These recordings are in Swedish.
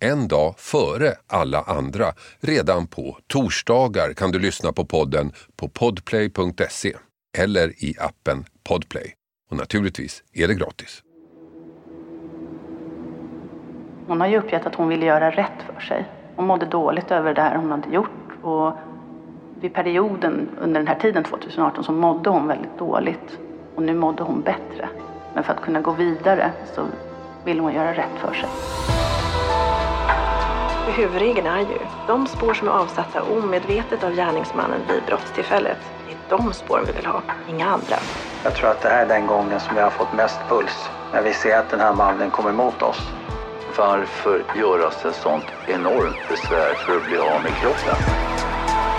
en dag före alla andra. Redan på torsdagar kan du lyssna på podden på podplay.se eller i appen Podplay. Och naturligtvis är det gratis. Hon har ju uppgett att hon ville göra rätt för sig. Hon mådde dåligt över det här hon hade gjort och vid perioden under den här tiden 2018 så mådde hon väldigt dåligt och nu mådde hon bättre. Men för att kunna gå vidare så vill hon göra rätt för sig. Huvudregeln är ju, de spår som är avsatta omedvetet av gärningsmannen vid brottstillfället, det är de spåren vi vill ha, inga andra. Jag tror att det här är den gången som jag har fått mest puls. När vi ser att den här mannen kommer emot oss. Varför göras ett sånt enormt besvär för att bli av med kroppen?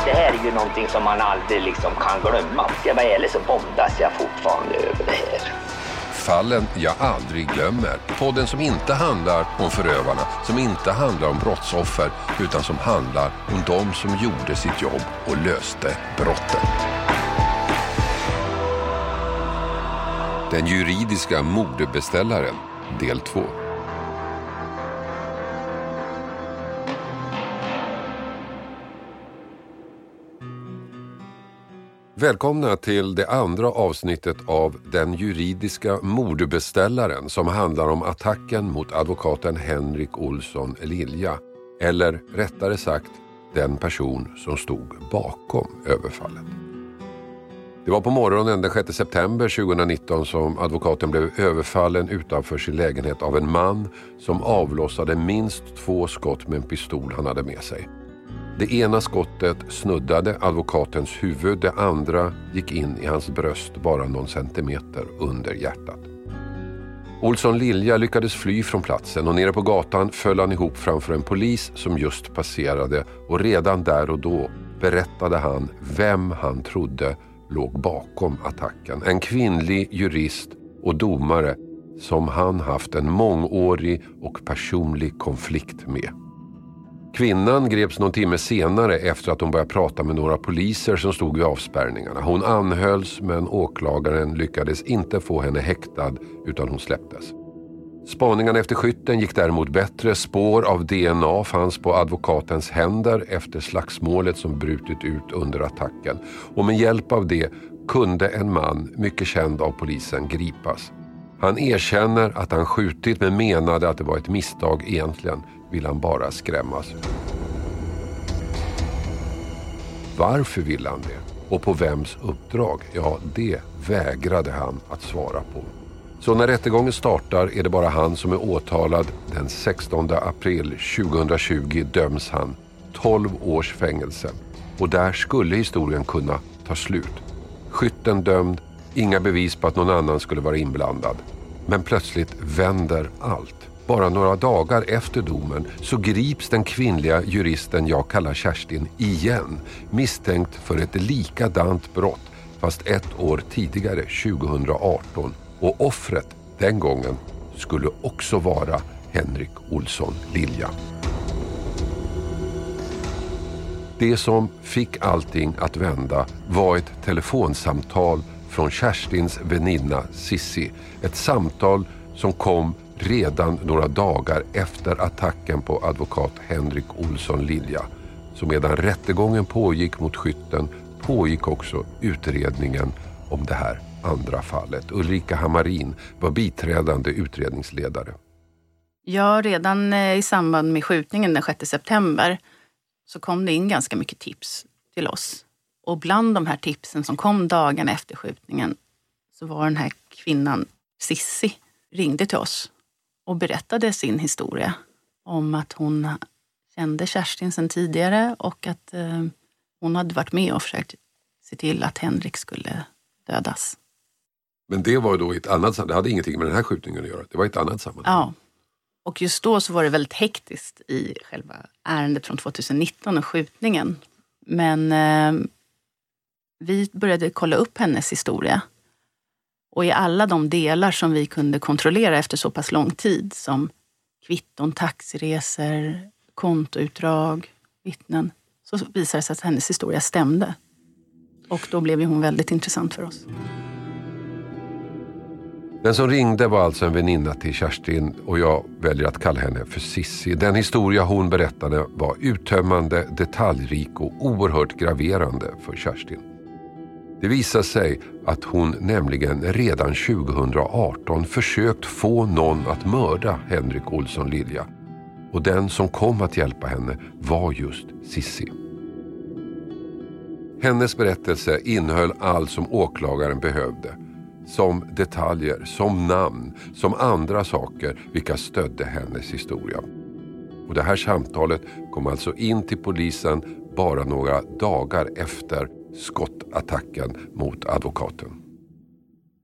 Det här är ju någonting som man aldrig liksom kan glömma. Ska jag vara ärlig så bondas jag fortfarande över det här. Fallen jag aldrig glömmer. Podden som inte handlar om förövarna, som inte handlar om brottsoffer, utan som handlar om de som gjorde sitt jobb och löste brotten. Den juridiska mordbeställaren, del 2. Välkomna till det andra avsnittet av Den juridiska mordbeställaren som handlar om attacken mot advokaten Henrik Olsson Lilja. Eller rättare sagt, den person som stod bakom överfallet. Det var på morgonen den 6 september 2019 som advokaten blev överfallen utanför sin lägenhet av en man som avlossade minst två skott med en pistol han hade med sig. Det ena skottet snuddade advokatens huvud, det andra gick in i hans bröst bara någon centimeter under hjärtat. Olsson Lilja lyckades fly från platsen och nere på gatan föll han ihop framför en polis som just passerade och redan där och då berättade han vem han trodde låg bakom attacken. En kvinnlig jurist och domare som han haft en mångårig och personlig konflikt med. Kvinnan greps någon timme senare efter att hon börjat prata med några poliser som stod vid avspärrningarna. Hon anhölls men åklagaren lyckades inte få henne häktad utan hon släpptes. Spaningarna efter skytten gick däremot bättre. Spår av DNA fanns på advokatens händer efter slagsmålet som brutit ut under attacken. Och med hjälp av det kunde en man, mycket känd av polisen, gripas. Han erkänner att han skjutit men menade att det var ett misstag egentligen vill han bara skrämmas. Varför ville han det? Och på vems uppdrag? Ja, det vägrade han att svara på. Så när rättegången startar är det bara han som är åtalad. Den 16 april 2020 döms han 12 års fängelse. Och där skulle historien kunna ta slut. Skytten dömd, inga bevis på att någon annan skulle vara inblandad. Men plötsligt vänder allt. Bara några dagar efter domen så grips den kvinnliga juristen jag kallar Kerstin igen misstänkt för ett likadant brott fast ett år tidigare, 2018. Och offret den gången skulle också vara Henrik Olsson Lilja. Det som fick allting att vända var ett telefonsamtal från Kerstins väninna Sissi. Ett samtal som kom redan några dagar efter attacken på advokat Henrik Olsson Lilja. Så medan rättegången pågick mot skytten pågick också utredningen om det här andra fallet. Ulrika Hammarin var biträdande utredningsledare. Ja, redan eh, i samband med skjutningen den 6 september så kom det in ganska mycket tips till oss. Och bland de här tipsen som kom dagen efter skjutningen så var den här kvinnan, Sissi, ringde till oss och berättade sin historia om att hon kände Kerstin sedan tidigare och att eh, hon hade varit med och försökt se till att Henrik skulle dödas. Men det var då i ett annat sammanhang, det hade ingenting med den här skjutningen att göra, det var i ett annat sammanhang. Ja. Och just då så var det väldigt hektiskt i själva ärendet från 2019 och skjutningen. Men eh, vi började kolla upp hennes historia. Och i alla de delar som vi kunde kontrollera efter så pass lång tid som kvitton, taxiresor, kontoutdrag, vittnen, så visade det sig att hennes historia stämde. Och då blev ju hon väldigt intressant för oss. Den som ringde var alltså en väninna till Kerstin och jag väljer att kalla henne för Sissi. Den historia hon berättade var uttömmande, detaljrik och oerhört graverande för Kerstin. Det visade sig att hon nämligen redan 2018 försökt få någon att mörda Henrik Olsson Lilja. Och den som kom att hjälpa henne var just Sissi. Hennes berättelse innehöll allt som åklagaren behövde. Som detaljer, som namn, som andra saker vilka stödde hennes historia. Och det här samtalet kom alltså in till polisen bara några dagar efter skottattacken mot advokaten.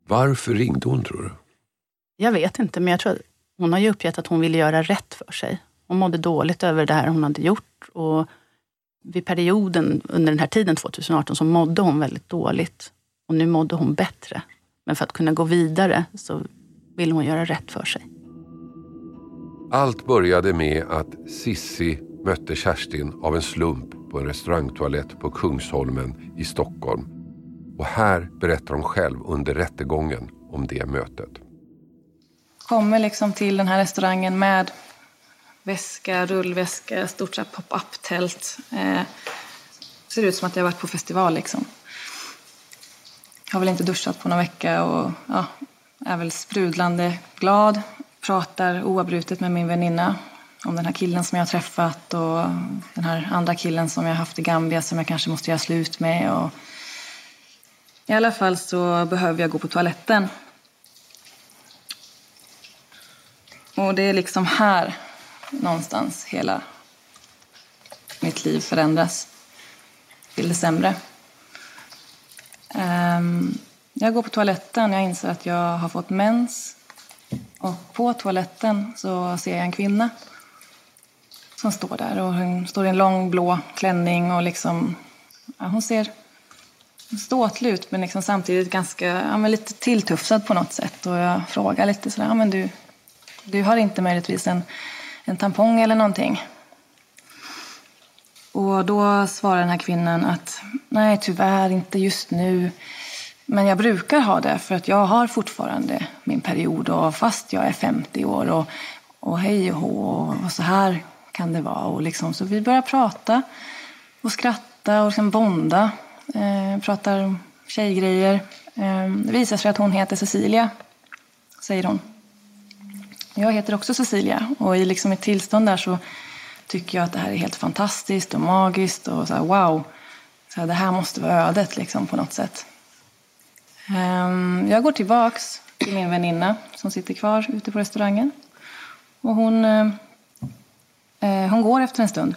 Varför ringde hon tror du? Jag vet inte, men jag tror att hon har ju uppgett att hon ville göra rätt för sig. Hon mådde dåligt över det här hon hade gjort. Och vid perioden under den här tiden, 2018, så mådde hon väldigt dåligt. Och nu mådde hon bättre. Men för att kunna gå vidare så vill hon göra rätt för sig. Allt började med att Sissi mötte Kerstin av en slump på en restaurangtoalett på Kungsholmen i Stockholm. Och här berättar hon själv under rättegången om det mötet. Kommer liksom till den här restaurangen med väska, rullväska, stort pop-up-tält. Eh, ser ut som att jag varit på festival liksom. Har väl inte duschat på någon vecka och ja, är väl sprudlande glad. Pratar oavbrutet med min väninna om den här killen som jag har träffat och den här andra killen som jag har haft i Gambia som jag kanske måste göra slut med. Och I alla fall så behöver jag gå på toaletten. Och det är liksom här någonstans hela mitt liv förändras till det sämre. Ehm, jag går på toaletten jag inser att jag har fått mens. Och på toaletten så ser jag en kvinna som står där. Och hon står i en lång blå klänning och liksom, ja, hon ser ståtlig ut men liksom samtidigt ganska, ja, men lite tilltufsad på något sätt. Och jag frågar lite sådär, ja, men du, du har inte möjligtvis en, en tampong eller någonting? Och då svarar den här kvinnan att nej, tyvärr inte just nu. Men jag brukar ha det för att jag har fortfarande min period och fast jag är 50 år och, och hej och hå och så här kan det vara. Och liksom, så vi börjar prata och skratta och liksom bonda. Eh, pratar tjejgrejer. Eh, det visar sig att hon heter Cecilia, säger hon. Jag heter också Cecilia och i liksom ett tillstånd där så tycker jag att det här är helt fantastiskt och magiskt och så här, wow. Så här, det här måste vara ödet liksom på något sätt. Ehm, jag går tillbaks till min väninna som sitter kvar ute på restaurangen. Och hon eh, Eh, hon går efter en stund.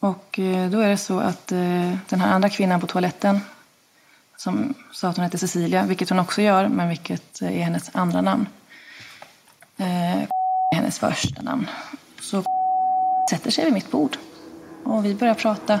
Och eh, då är det så att eh, den här andra kvinnan på toaletten som sa att hon hette Cecilia, vilket hon också gör, men vilket är hennes andra namn. är hennes första namn. Så sätter sig vid mitt bord och vi börjar prata.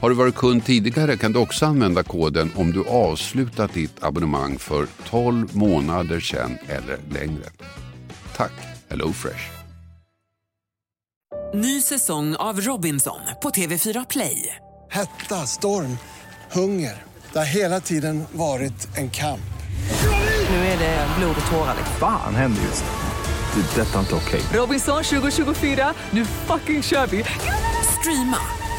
Har du varit kund tidigare kan du också använda koden om du avslutat ditt abonnemang för 12 månader sedan eller längre. Tack HelloFresh. Ny säsong av Robinson på TV4 Play. Hetta, storm, hunger. Det har hela tiden varit en kamp. Nu är det blod och tårar. Fan händer just det. Det är detta inte okej. Robinson 2024, nu fucking kör vi! Streama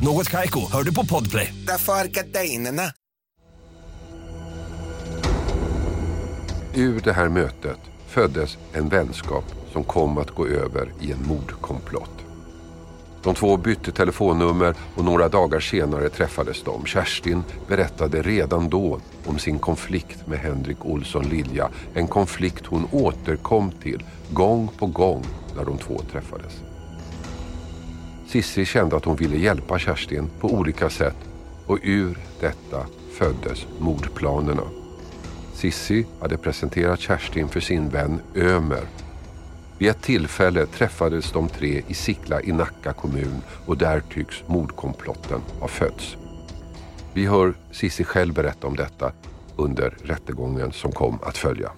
Något Kaiko, hör du på Podplay. Därför är gardinerna. Ur det här mötet föddes en vänskap som kom att gå över i en mordkomplott. De två bytte telefonnummer och några dagar senare träffades de. Kerstin berättade redan då om sin konflikt med Henrik Olsson Lilja. En konflikt hon återkom till gång på gång när de två träffades. Sissi kände att hon ville hjälpa Kerstin på olika sätt och ur detta föddes mordplanerna. Sissi hade presenterat Kerstin för sin vän Ömer. Vid ett tillfälle träffades de tre i Sickla i Nacka kommun och där tycks mordkomplotten ha fötts. Vi hör Sissi själv berätta om detta under rättegången som kom att följa.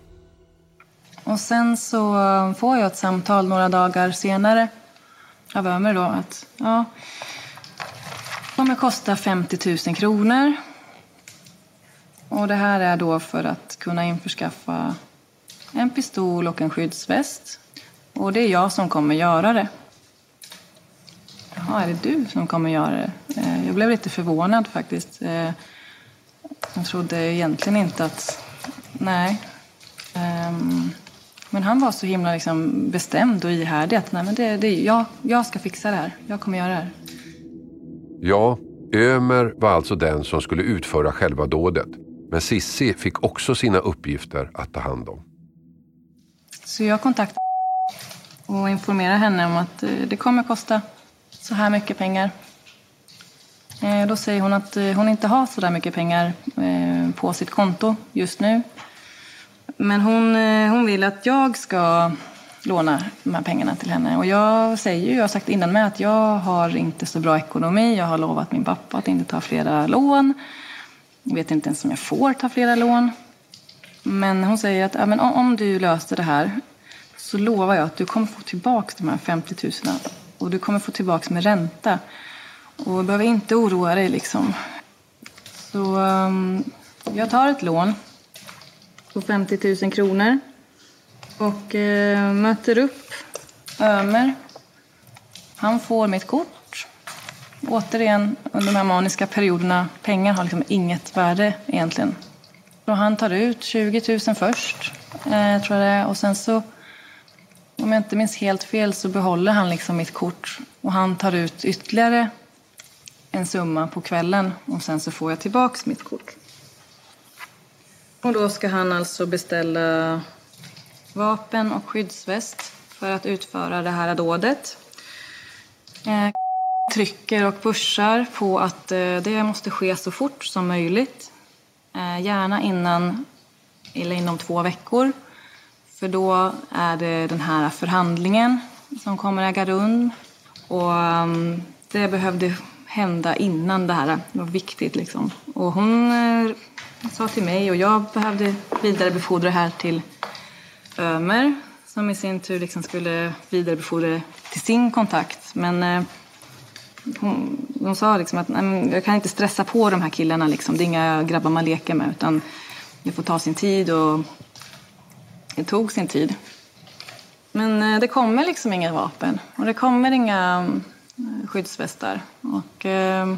Och sen så får jag ett samtal några dagar senare av Ömer då att ja, det kommer kosta 50 000 kronor. Och det här är då för att kunna införskaffa en pistol och en skyddsväst. Och det är jag som kommer göra det. Jaha, är det du som kommer göra det? Eh, jag blev lite förvånad faktiskt. Eh, jag trodde egentligen inte att... Nej. Ehm, men han var så himla liksom bestämd och ihärdig att nej, men det, det, jag, jag ska fixa det här. Jag kommer göra det här. Ja, Ömer var alltså den som skulle utföra själva dådet. Men Sissi fick också sina uppgifter att ta hand om. Så jag kontaktade och informerade henne om att eh, det kommer kosta så här mycket pengar. Eh, då säger hon att eh, hon inte har så där mycket pengar på sitt konto just nu. Men hon, eh, hon vill att jag ska låna de här pengarna till henne. Och jag säger ju, jag har sagt innan med att jag har inte så bra ekonomi. Jag har lovat min pappa att inte ta flera lån. Jag vet inte ens om jag får ta flera lån. Men hon säger att ja, men om du löser det här så lovar jag att du kommer få tillbaka de här 50 000 och du kommer få tillbaka med ränta. Och du behöver inte oroa dig liksom. Så um, jag tar ett lån på 50 000 kronor och eh, möter upp Ömer. Han får mitt kort. Återigen, under de här maniska perioderna, pengar har liksom inget värde egentligen. Och han tar ut 20 000 först, eh, tror jag det är. Och sen så, om jag inte minns helt fel, så behåller han liksom mitt kort. Och han tar ut ytterligare en summa på kvällen och sen så får jag tillbaks mitt kort. Och då ska han alltså beställa vapen och skyddsväst för att utföra det här dådet. Eh, trycker och pushar på att eh, det måste ske så fort som möjligt. Eh, gärna innan eller inom två veckor. För då är det den här förhandlingen som kommer äga rum. Och um, det behövde hända innan det här. Det var viktigt liksom. Och hon eh, sa till mig och jag behövde vidarebefordra det här till Ömer som i sin tur liksom skulle vidarebefordra det till sin kontakt. Men eh, hon, hon sa liksom att jag kan inte stressa på de här killarna. Liksom. Det är inga grabbar man leker med utan det får ta sin tid och det tog sin tid. Men eh, det kommer liksom inga vapen och det kommer inga skyddsvästar. Och, eh,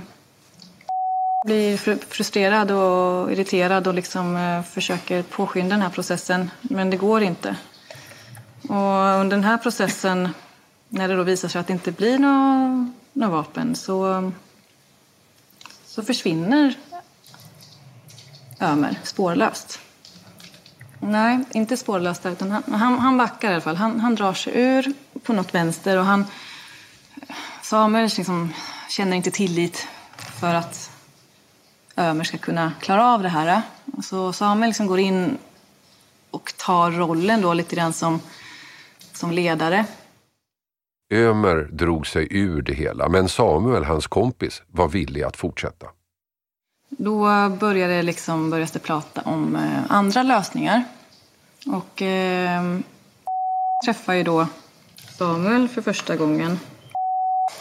blir frustrerad och irriterad och liksom eh, försöker påskynda den här processen. Men det går inte. Och under den här processen, när det då visar sig att det inte blir några, några vapen så, så försvinner Ömer spårlöst. Nej, inte spårlöst utan han, han, han backar i alla fall. Han, han drar sig ur på något vänster och han... Samuel liksom känner inte tillit för att Ömer ska kunna klara av det här. Så Samuel liksom går in och tar rollen då lite grann som, som ledare. Ömer drog sig ur det hela, men Samuel, hans kompis, var villig att fortsätta. Då började liksom, började det prata om eh, andra lösningar. Och eh, träffar ju då Samuel för första gången.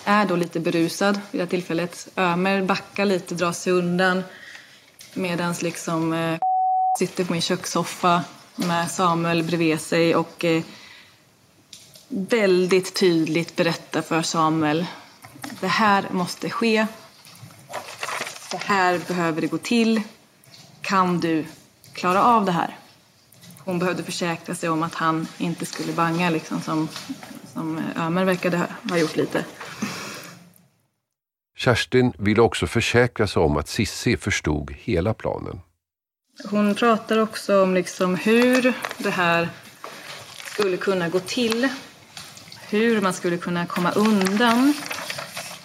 Är då lite berusad vid det tillfället. Ömer backar lite, drar sig undan. Medan liksom eh, sitter på min kökssoffa med Samuel bredvid sig och eh, väldigt tydligt berättar för Samuel. Det här måste ske. Så här behöver det gå till. Kan du klara av det här? Hon behövde försäkra sig om att han inte skulle banga liksom som, som Ömer verkade ha gjort lite. Kerstin ville också försäkra sig om att Sissi förstod hela planen. Hon pratar också om liksom hur det här skulle kunna gå till. Hur man skulle kunna komma undan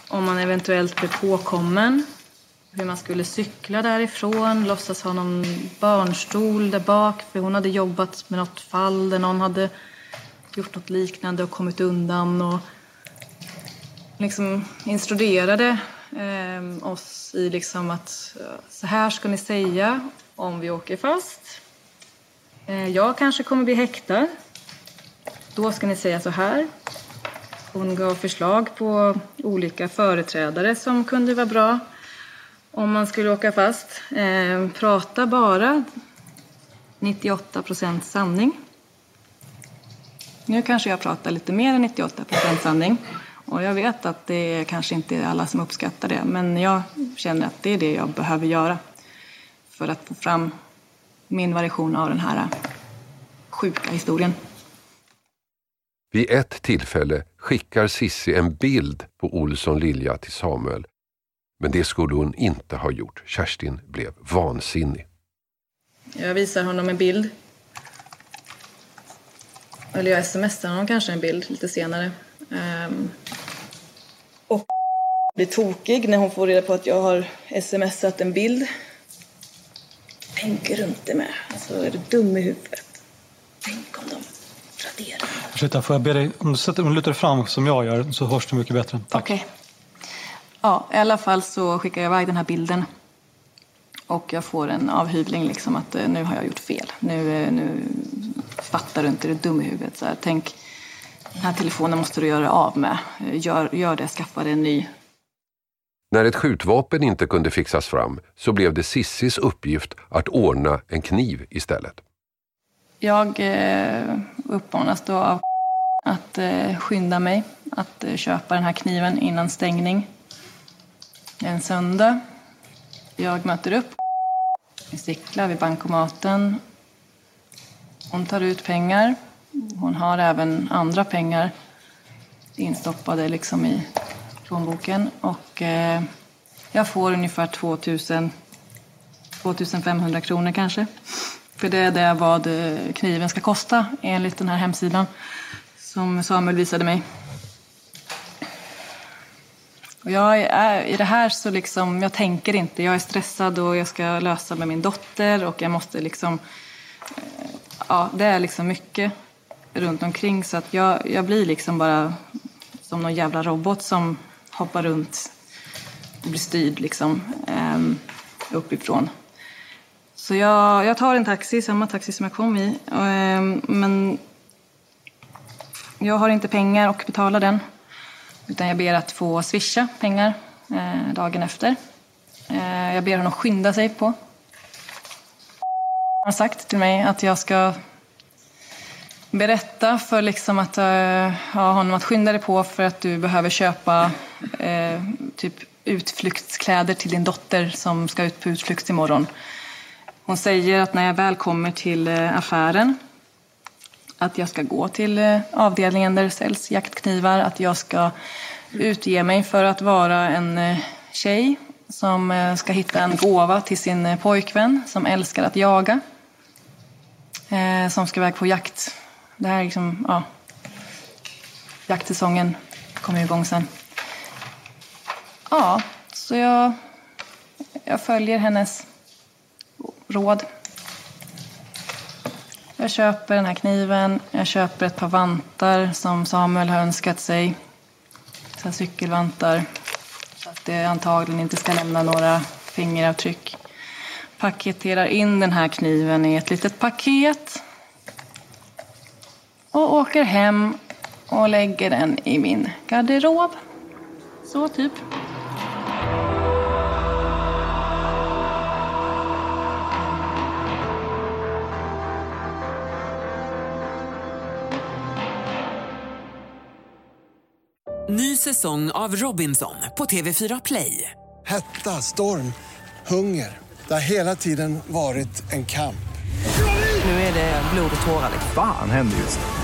om man eventuellt blev påkommen. Hur man skulle cykla därifrån, låtsas ha någon barnstol där bak. För hon hade jobbat med något fall där någon hade gjort något liknande och kommit undan. Och liksom instruerade eh, oss i liksom att så här ska ni säga om vi åker fast. Eh, jag kanske kommer bli häktad. Då ska ni säga så här. Hon gav förslag på olika företrädare som kunde vara bra om man skulle åka fast. Eh, prata bara 98 procent sanning. Nu kanske jag pratar lite mer än 98 procent sanning. Och jag vet att det är kanske inte är alla som uppskattar det. Men jag känner att det är det jag behöver göra. För att få fram min version av den här sjuka historien. Vid ett tillfälle skickar Sissi en bild på Olsson Lilja till Samuel. Men det skulle hon inte ha gjort. Kerstin blev vansinnig. Jag visar honom en bild. Eller jag smsar honom kanske en bild lite senare. Um, och blir tokig när hon får reda på att jag har smsat en bild. Tänker du inte med? Alltså, är du dum i huvudet? Tänk om de raderar. Ursäkta, får jag be dig, om du, sätter, om du lutar fram som jag gör så hörs du mycket bättre. Tack. Okej. Ja, i alla fall så skickar jag iväg den här bilden. Och jag får en avhyvling liksom att eh, nu har jag gjort fel. Nu, eh, nu fattar du inte, du är dum i huvudet. Så här, tänk, den här telefonen måste du göra av med. Eh, Gör, gör det, skaffa dig en ny. När ett skjutvapen inte kunde fixas fram så blev det Sissis uppgift att ordna en kniv istället. Jag eh, uppmanas då av att eh, skynda mig att eh, köpa den här kniven innan stängning. En söndag. Jag möter upp i Sickla vid bankomaten. Hon tar ut pengar. Hon har även andra pengar instoppade liksom i plånboken. Och eh, jag får ungefär 2000, 2500 kronor kanske. För det är det vad eh, kniven ska kosta enligt den här hemsidan som Samuel visade mig. Och jag är, I det här så liksom, jag tänker inte. Jag är stressad och jag ska lösa med min dotter och jag måste liksom... Eh, ja, det är liksom mycket runt omkring så att jag, jag blir liksom bara som någon jävla robot som hoppar runt och blir styrd liksom um, uppifrån. Så jag, jag tar en taxi, samma taxi som jag kom i. ehm, men jag har inte pengar och betala den. Utan jag ber att få swisha pengar eh, dagen efter. Eh, jag ber honom skynda sig på. Han har sagt till mig att jag ska berätta för liksom att eh, uh, ja, honom att skynda dig på för att du behöver köpa eh, typ utflyktskläder till din dotter som ska ut på utflykt imorgon. Hon säger att när jag väl kommer till eh, affären att jag ska gå till eh, avdelningen där det säljs jaktknivar, att jag ska utge mig för att vara en tjej som ska hitta en gåva till sin pojkvän som älskar att jaga. Som ska iväg på jakt. Det här är liksom, ja. Jaktsäsongen kommer igång sen. Ja, så jag, jag följer hennes råd. Jag köper den här kniven, jag köper ett par vantar som Samuel har önskat sig. Så här cykelvantar. Så att det antagligen inte ska lämna några fingeravtryck. Paketerar in den här kniven i ett litet paket. Och åker hem och lägger den i min garderob. Så typ. Ny säsong av Robinson på TV4 Play. Hetta, storm, hunger. Det har hela tiden varit en kamp. Nu är det blod och tårar. liksom. Fan händer just nu.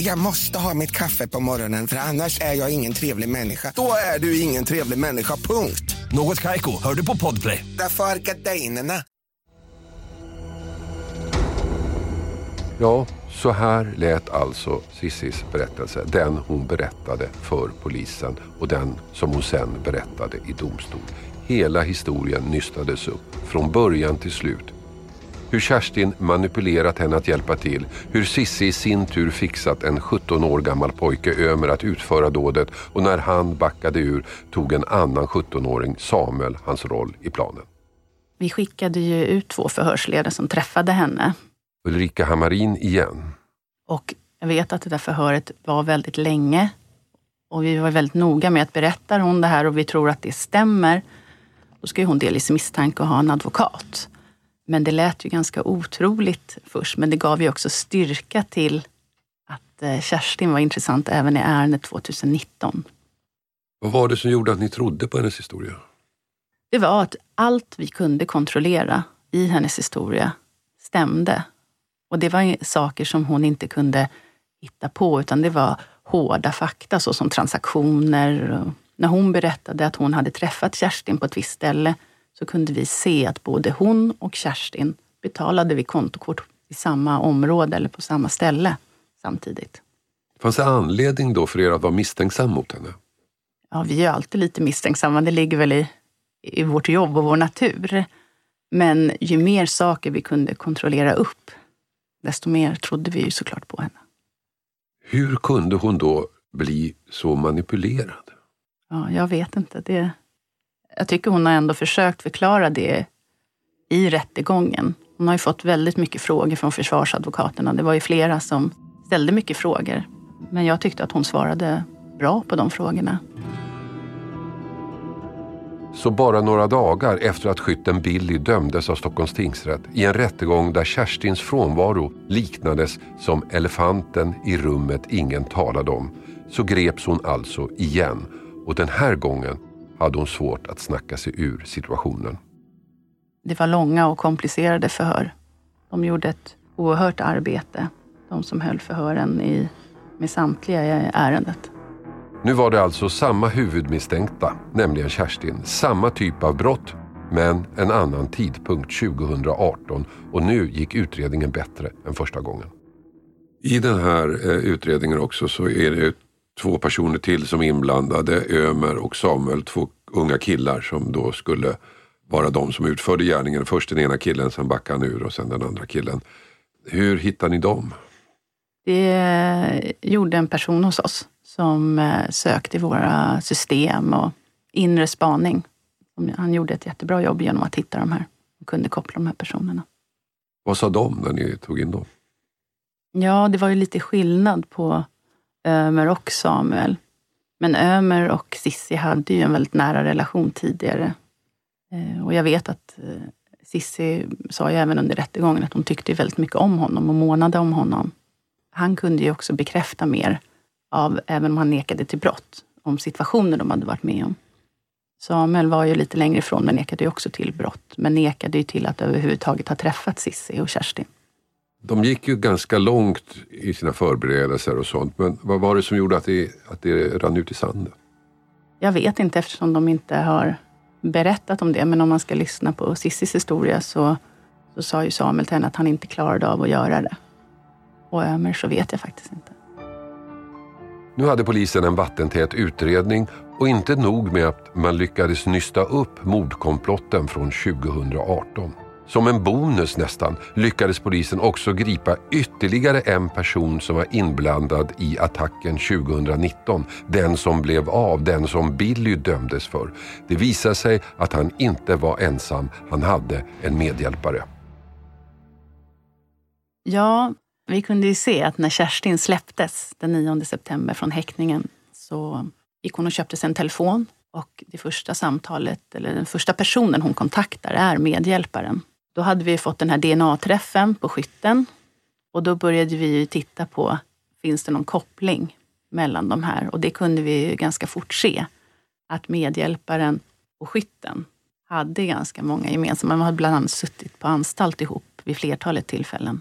Jag måste ha mitt kaffe på morgonen för annars är jag ingen trevlig människa. Då är du ingen trevlig människa, punkt. Något Kaiko, hör du på Podplay. Därför är gardinerna. Ja, så här lät alltså Sissis berättelse. Den hon berättade för polisen och den som hon sen berättade i domstol. Hela historien nystades upp, från början till slut. Hur Kerstin manipulerat henne att hjälpa till. Hur Sissi i sin tur fixat en 17 år gammal pojke över att utföra dådet och när han backade ur tog en annan 17-åring, Samuel, hans roll i planen. Vi skickade ju ut två förhörsledare som träffade henne. Ulrika Hammarin igen. Och jag vet att det där förhöret var väldigt länge. Och vi var väldigt noga med att berättar hon det här och vi tror att det stämmer, då ska ju hon delges misstanke och ha en advokat. Men det lät ju ganska otroligt först, men det gav ju också styrka till att eh, Kerstin var intressant även i ärendet 2019. Vad var det som gjorde att ni trodde på hennes historia? det var att allt vi kunde kontrollera i hennes historia stämde. Och det var saker som hon inte kunde hitta på, utan det var hårda fakta såsom transaktioner. När hon berättade att hon hade träffat Kerstin på ett visst ställe så kunde vi se att både hon och Kerstin betalade vid kontokort i samma område eller på samma ställe samtidigt. Fanns det anledning då för er att vara misstänksam mot henne? Ja, vi är alltid lite misstänksamma. Det ligger väl i, i vårt jobb och vår natur. Men ju mer saker vi kunde kontrollera upp, desto mer trodde vi ju såklart på henne. Hur kunde hon då bli så manipulerad? Ja, jag vet inte. Det, jag tycker hon har ändå försökt förklara det i rättegången. Hon har ju fått väldigt mycket frågor från försvarsadvokaterna. Det var ju flera som ställde mycket frågor. Men jag tyckte att hon svarade bra på de frågorna. Så bara några dagar efter att skytten Billy dömdes av Stockholms tingsrätt i en rättegång där Kerstins frånvaro liknades som elefanten i rummet ingen talade om så greps hon alltså igen och den här gången hade hon svårt att snacka sig ur situationen. Det var långa och komplicerade förhör. De gjorde ett oerhört arbete, de som höll förhören i, med samtliga i ärendet. Nu var det alltså samma huvudmisstänkta, nämligen Kerstin. Samma typ av brott, men en annan tidpunkt 2018 och nu gick utredningen bättre än första gången. I den här eh, utredningen också så är det två personer till som inblandade, Ömer och Samuel, två unga killar som då skulle vara de som utförde gärningen. Först den ena killen, sen backade han ur och sen den andra killen. Hur hittade ni dem? Det gjorde en person hos oss som eh, sökte i våra system och inre spaning. Han gjorde ett jättebra jobb genom att hitta de här och kunde koppla de här personerna. Vad sa de när ni tog in dem? Ja, det var ju lite skillnad på Ömer och Samuel. Men Ömer och Sissi hade ju en väldigt nära relation tidigare. Eh, och jag vet att eh, Sissi sa ju även under rättegången att hon tyckte väldigt mycket om honom och månade om honom. Han kunde ju också bekräfta mer av, även om han nekade till brott, om situationer de hade varit med om. Samuel var ju lite längre ifrån, men nekade ju också till brott. Men nekade ju till att överhuvudtaget ha träffat Sissi och Kerstin. De gick ju ganska långt i sina förberedelser och sånt. Men vad var det som gjorde att det, att det rann ut i sanden? Jag vet inte eftersom de inte har berättat om det. Men om man ska lyssna på Sissis historia så, så sa ju Samuel till henne att han inte klarade av att göra det. Och Ömer så vet jag faktiskt inte. Nu hade polisen en vattentät utredning och inte nog med att man lyckades nysta upp mordkomplotten från 2018. Som en bonus nästan lyckades polisen också gripa ytterligare en person som var inblandad i attacken 2019. Den som blev av, den som Billy dömdes för. Det visade sig att han inte var ensam, han hade en medhjälpare. Ja, vi kunde ju se att när Kerstin släpptes den 9 september från häktningen så gick hon och köpte sig en telefon och det första samtalet, eller den första personen hon kontaktar är medhjälparen. Då hade vi fått den här DNA-träffen på skytten och då började vi titta på, finns det någon koppling mellan de här? Och det kunde vi ganska fort se, att medhjälparen och skytten hade ganska många gemensamma. De hade bland annat suttit på anstalt ihop vid flertalet tillfällen.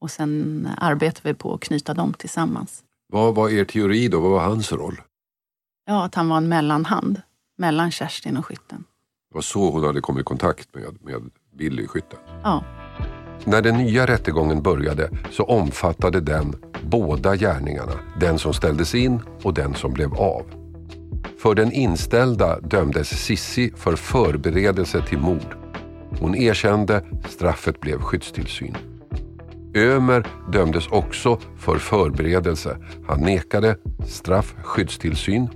Och sen arbetade vi på att knyta dem tillsammans. Vad var er teori då? Vad var hans roll? Ja, att han var en mellanhand mellan Kerstin och skytten. Det var så hon hade kommit i kontakt med, med Billy? Ja. När den nya rättegången började så omfattade den båda gärningarna. Den som ställdes in och den som blev av. För den inställda dömdes Sissi för förberedelse till mord. Hon erkände, straffet blev skyddstillsyn. Ömer dömdes också för förberedelse. Han nekade, straff skyddstillsyn.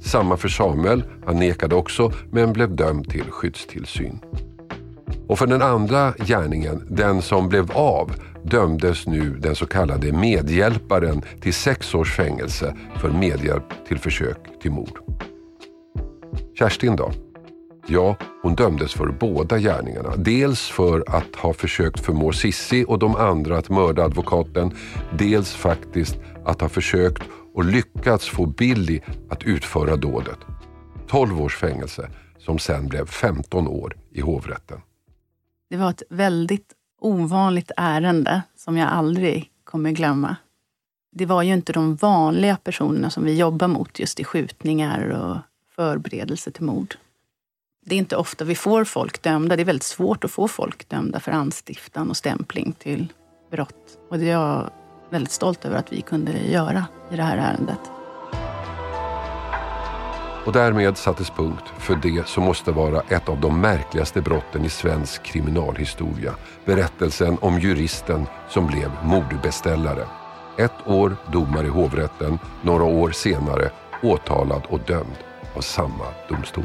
Samma för Samuel, han nekade också men blev dömd till skyddstillsyn. Och för den andra gärningen, den som blev av, dömdes nu den så kallade medhjälparen till sex års fängelse för medhjälp till försök till mord. Kerstin då? Ja, hon dömdes för båda gärningarna. Dels för att ha försökt förmå Sissi och de andra att mörda advokaten. Dels faktiskt att ha försökt och lyckats få Billy att utföra dådet. 12 års fängelse. som sen blev 15 år i hovrätten. Det var ett väldigt ovanligt ärende som jag aldrig kommer glömma. Det var ju inte de vanliga personerna som vi jobbar mot just i skjutningar och förberedelse till mord. Det är inte ofta vi får folk dömda. Det är väldigt svårt att få folk dömda för anstiftan och stämpling till brott. Och det är jag väldigt stolt över att vi kunde göra i det här ärendet. Och därmed sattes punkt för det som måste vara ett av de märkligaste brotten i svensk kriminalhistoria. Berättelsen om juristen som blev mordbeställare. Ett år domare i hovrätten, några år senare åtalad och dömd av samma domstol.